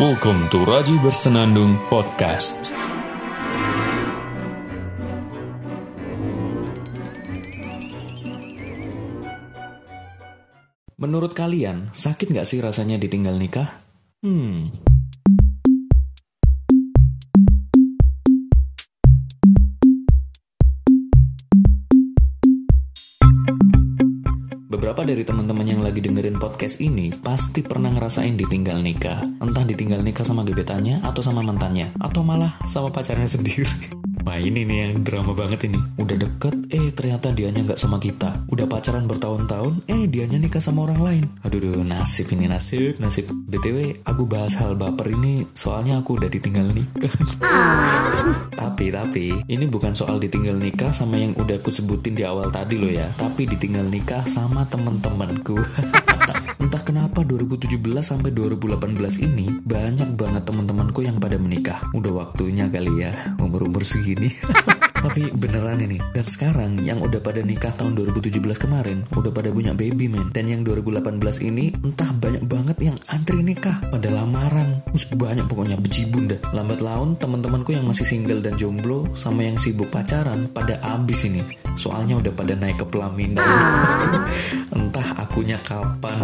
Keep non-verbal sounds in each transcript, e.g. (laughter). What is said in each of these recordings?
Welcome to Raji Bersenandung Podcast. Menurut kalian, sakit nggak sih rasanya ditinggal nikah? Hmm, Beberapa dari teman-teman yang lagi dengerin podcast ini pasti pernah ngerasain ditinggal nikah. Entah ditinggal nikah sama gebetannya atau sama mantannya, atau malah sama pacarnya (laughs) sendiri. Wah ini nih yang drama banget ini. Udah deket, eh ternyata dianya nggak sama kita. Udah pacaran bertahun-tahun, eh dianya nikah sama orang lain. Aduh, duh, nasib ini nasib, nasib. BTW, aku bahas hal baper ini soalnya aku udah ditinggal nikah. tapi, tapi, ini bukan soal ditinggal nikah sama yang udah aku sebutin di awal tadi loh ya. Tapi ditinggal nikah sama temen-temenku. (laughs) Entah kenapa 2017 sampai 2018 ini banyak banget teman-temanku yang pada menikah. Udah waktunya kali ya umur-umur segini. (laughs) Tapi beneran ini. Dan sekarang yang udah pada nikah tahun 2017 kemarin udah pada punya baby man. Dan yang 2018 ini entah banyak banget yang antri nikah pada lamaran. Terus banyak pokoknya bejibun dah. Lambat laun teman-temanku yang masih single dan jomblo sama yang sibuk pacaran pada abis ini. Soalnya udah pada naik ke pelaminan. (laughs) entah akunya kapan.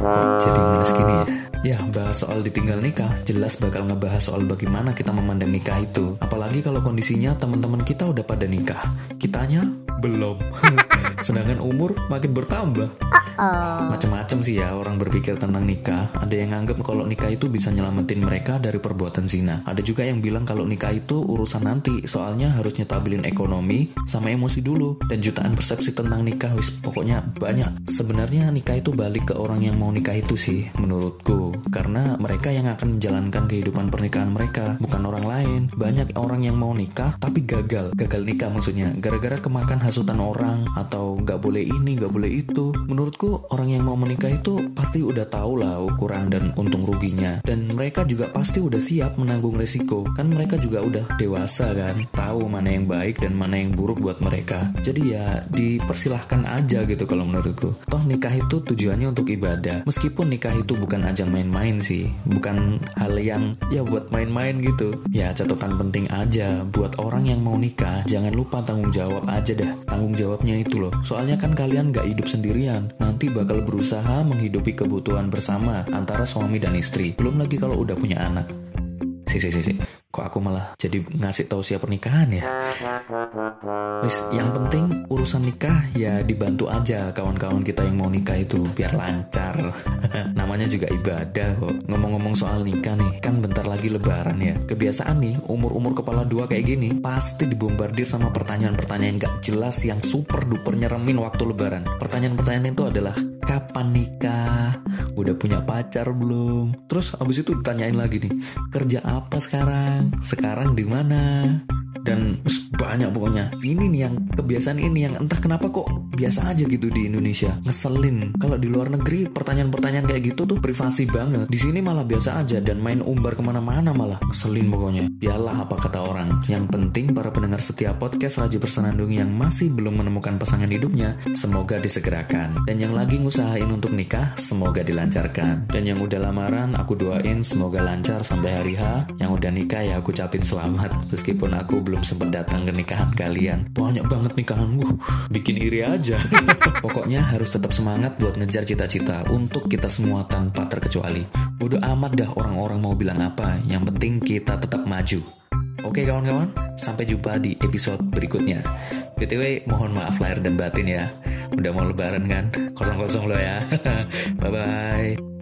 Kok jadi ngenes gini ya? Ya, bahas soal ditinggal nikah, jelas bakal ngebahas soal bagaimana kita memandang nikah itu. Apalagi kalau kondisinya teman-teman kita udah pada nikah. Kitanya belum. (laughs) Sedangkan umur makin bertambah. Macem-macem sih ya orang berpikir tentang nikah. Ada yang nganggap kalau nikah itu bisa nyelamatin mereka dari perbuatan zina. Ada juga yang bilang kalau nikah itu urusan nanti, soalnya harus nyetabilin ekonomi sama emosi dulu. Dan jutaan persepsi tentang nikah, wis pokoknya banyak. Sebenarnya nikah itu balik ke orang yang mau nikah itu sih, menurutku. Karena mereka yang akan menjalankan kehidupan pernikahan mereka, bukan orang lain. Banyak orang yang mau nikah tapi gagal, gagal nikah maksudnya, gara-gara kemakan hasutan orang atau nggak boleh ini, nggak boleh itu. Menurutku orang yang mau menikah itu pasti udah tahu lah ukuran dan untung ruginya. Dan mereka juga pasti udah siap menanggung resiko. Kan mereka juga udah dewasa kan tahu mana yang baik dan mana yang buruk buat mereka. Jadi ya dipersilahkan aja gitu kalau menurutku. Toh nikah itu tujuannya untuk ibadah. Meskipun nikah itu bukan ajang main-main sih bukan hal yang ya buat main-main gitu. Ya catatan penting aja. Buat orang yang mau nikah jangan lupa tanggung jawab aja dah. Tanggung jawabnya itu loh. Soalnya kan kalian gak hidup sendirian. Nanti bakal berusaha menghidupi kebutuhan bersama antara suami dan istri. Belum lagi kalau udah punya anak. Si, si, si, si. Kok aku malah jadi ngasih tahu siap pernikahan ya? Wis, yang penting urusan nikah ya dibantu aja kawan-kawan kita yang mau nikah itu biar lancar. (laughs) Namanya juga ibadah kok. Ngomong-ngomong soal nikah nih, kan bentar lagi lebaran ya. Kebiasaan nih, umur-umur kepala dua kayak gini pasti dibombardir sama pertanyaan-pertanyaan gak jelas yang super duper nyeremin waktu lebaran. Pertanyaan-pertanyaan itu adalah kapan nikah? Udah punya pacar belum? Terus abis itu ditanyain lagi nih, kerja apa sekarang? sekarang di mana dan banyak pokoknya. Ini nih yang kebiasaan ini yang entah kenapa kok biasa aja gitu di Indonesia. Ngeselin. Kalau di luar negeri pertanyaan-pertanyaan kayak gitu tuh privasi banget. Di sini malah biasa aja dan main umbar ke mana-mana malah. Ngeselin pokoknya. Biarlah apa kata orang. Yang penting para pendengar setiap podcast Raja Bersenandung yang masih belum menemukan pasangan hidupnya semoga disegerakan. Dan yang lagi ngusahain untuk nikah semoga dilancarkan. Dan yang udah lamaran aku doain semoga lancar sampai hari H. Yang udah nikah ya aku capin selamat. Meskipun aku belum sempat datang ke nikahan kalian. Banyak banget nikahan, uh, bikin iri aja. (laughs) Pokoknya harus tetap semangat buat ngejar cita-cita untuk kita semua tanpa terkecuali. Bodoh amat dah orang-orang mau bilang apa, yang penting kita tetap maju. Oke kawan-kawan, sampai jumpa di episode berikutnya. BTW, mohon maaf lahir dan batin ya. Udah mau lebaran kan? Kosong-kosong lo ya. (laughs) Bye-bye.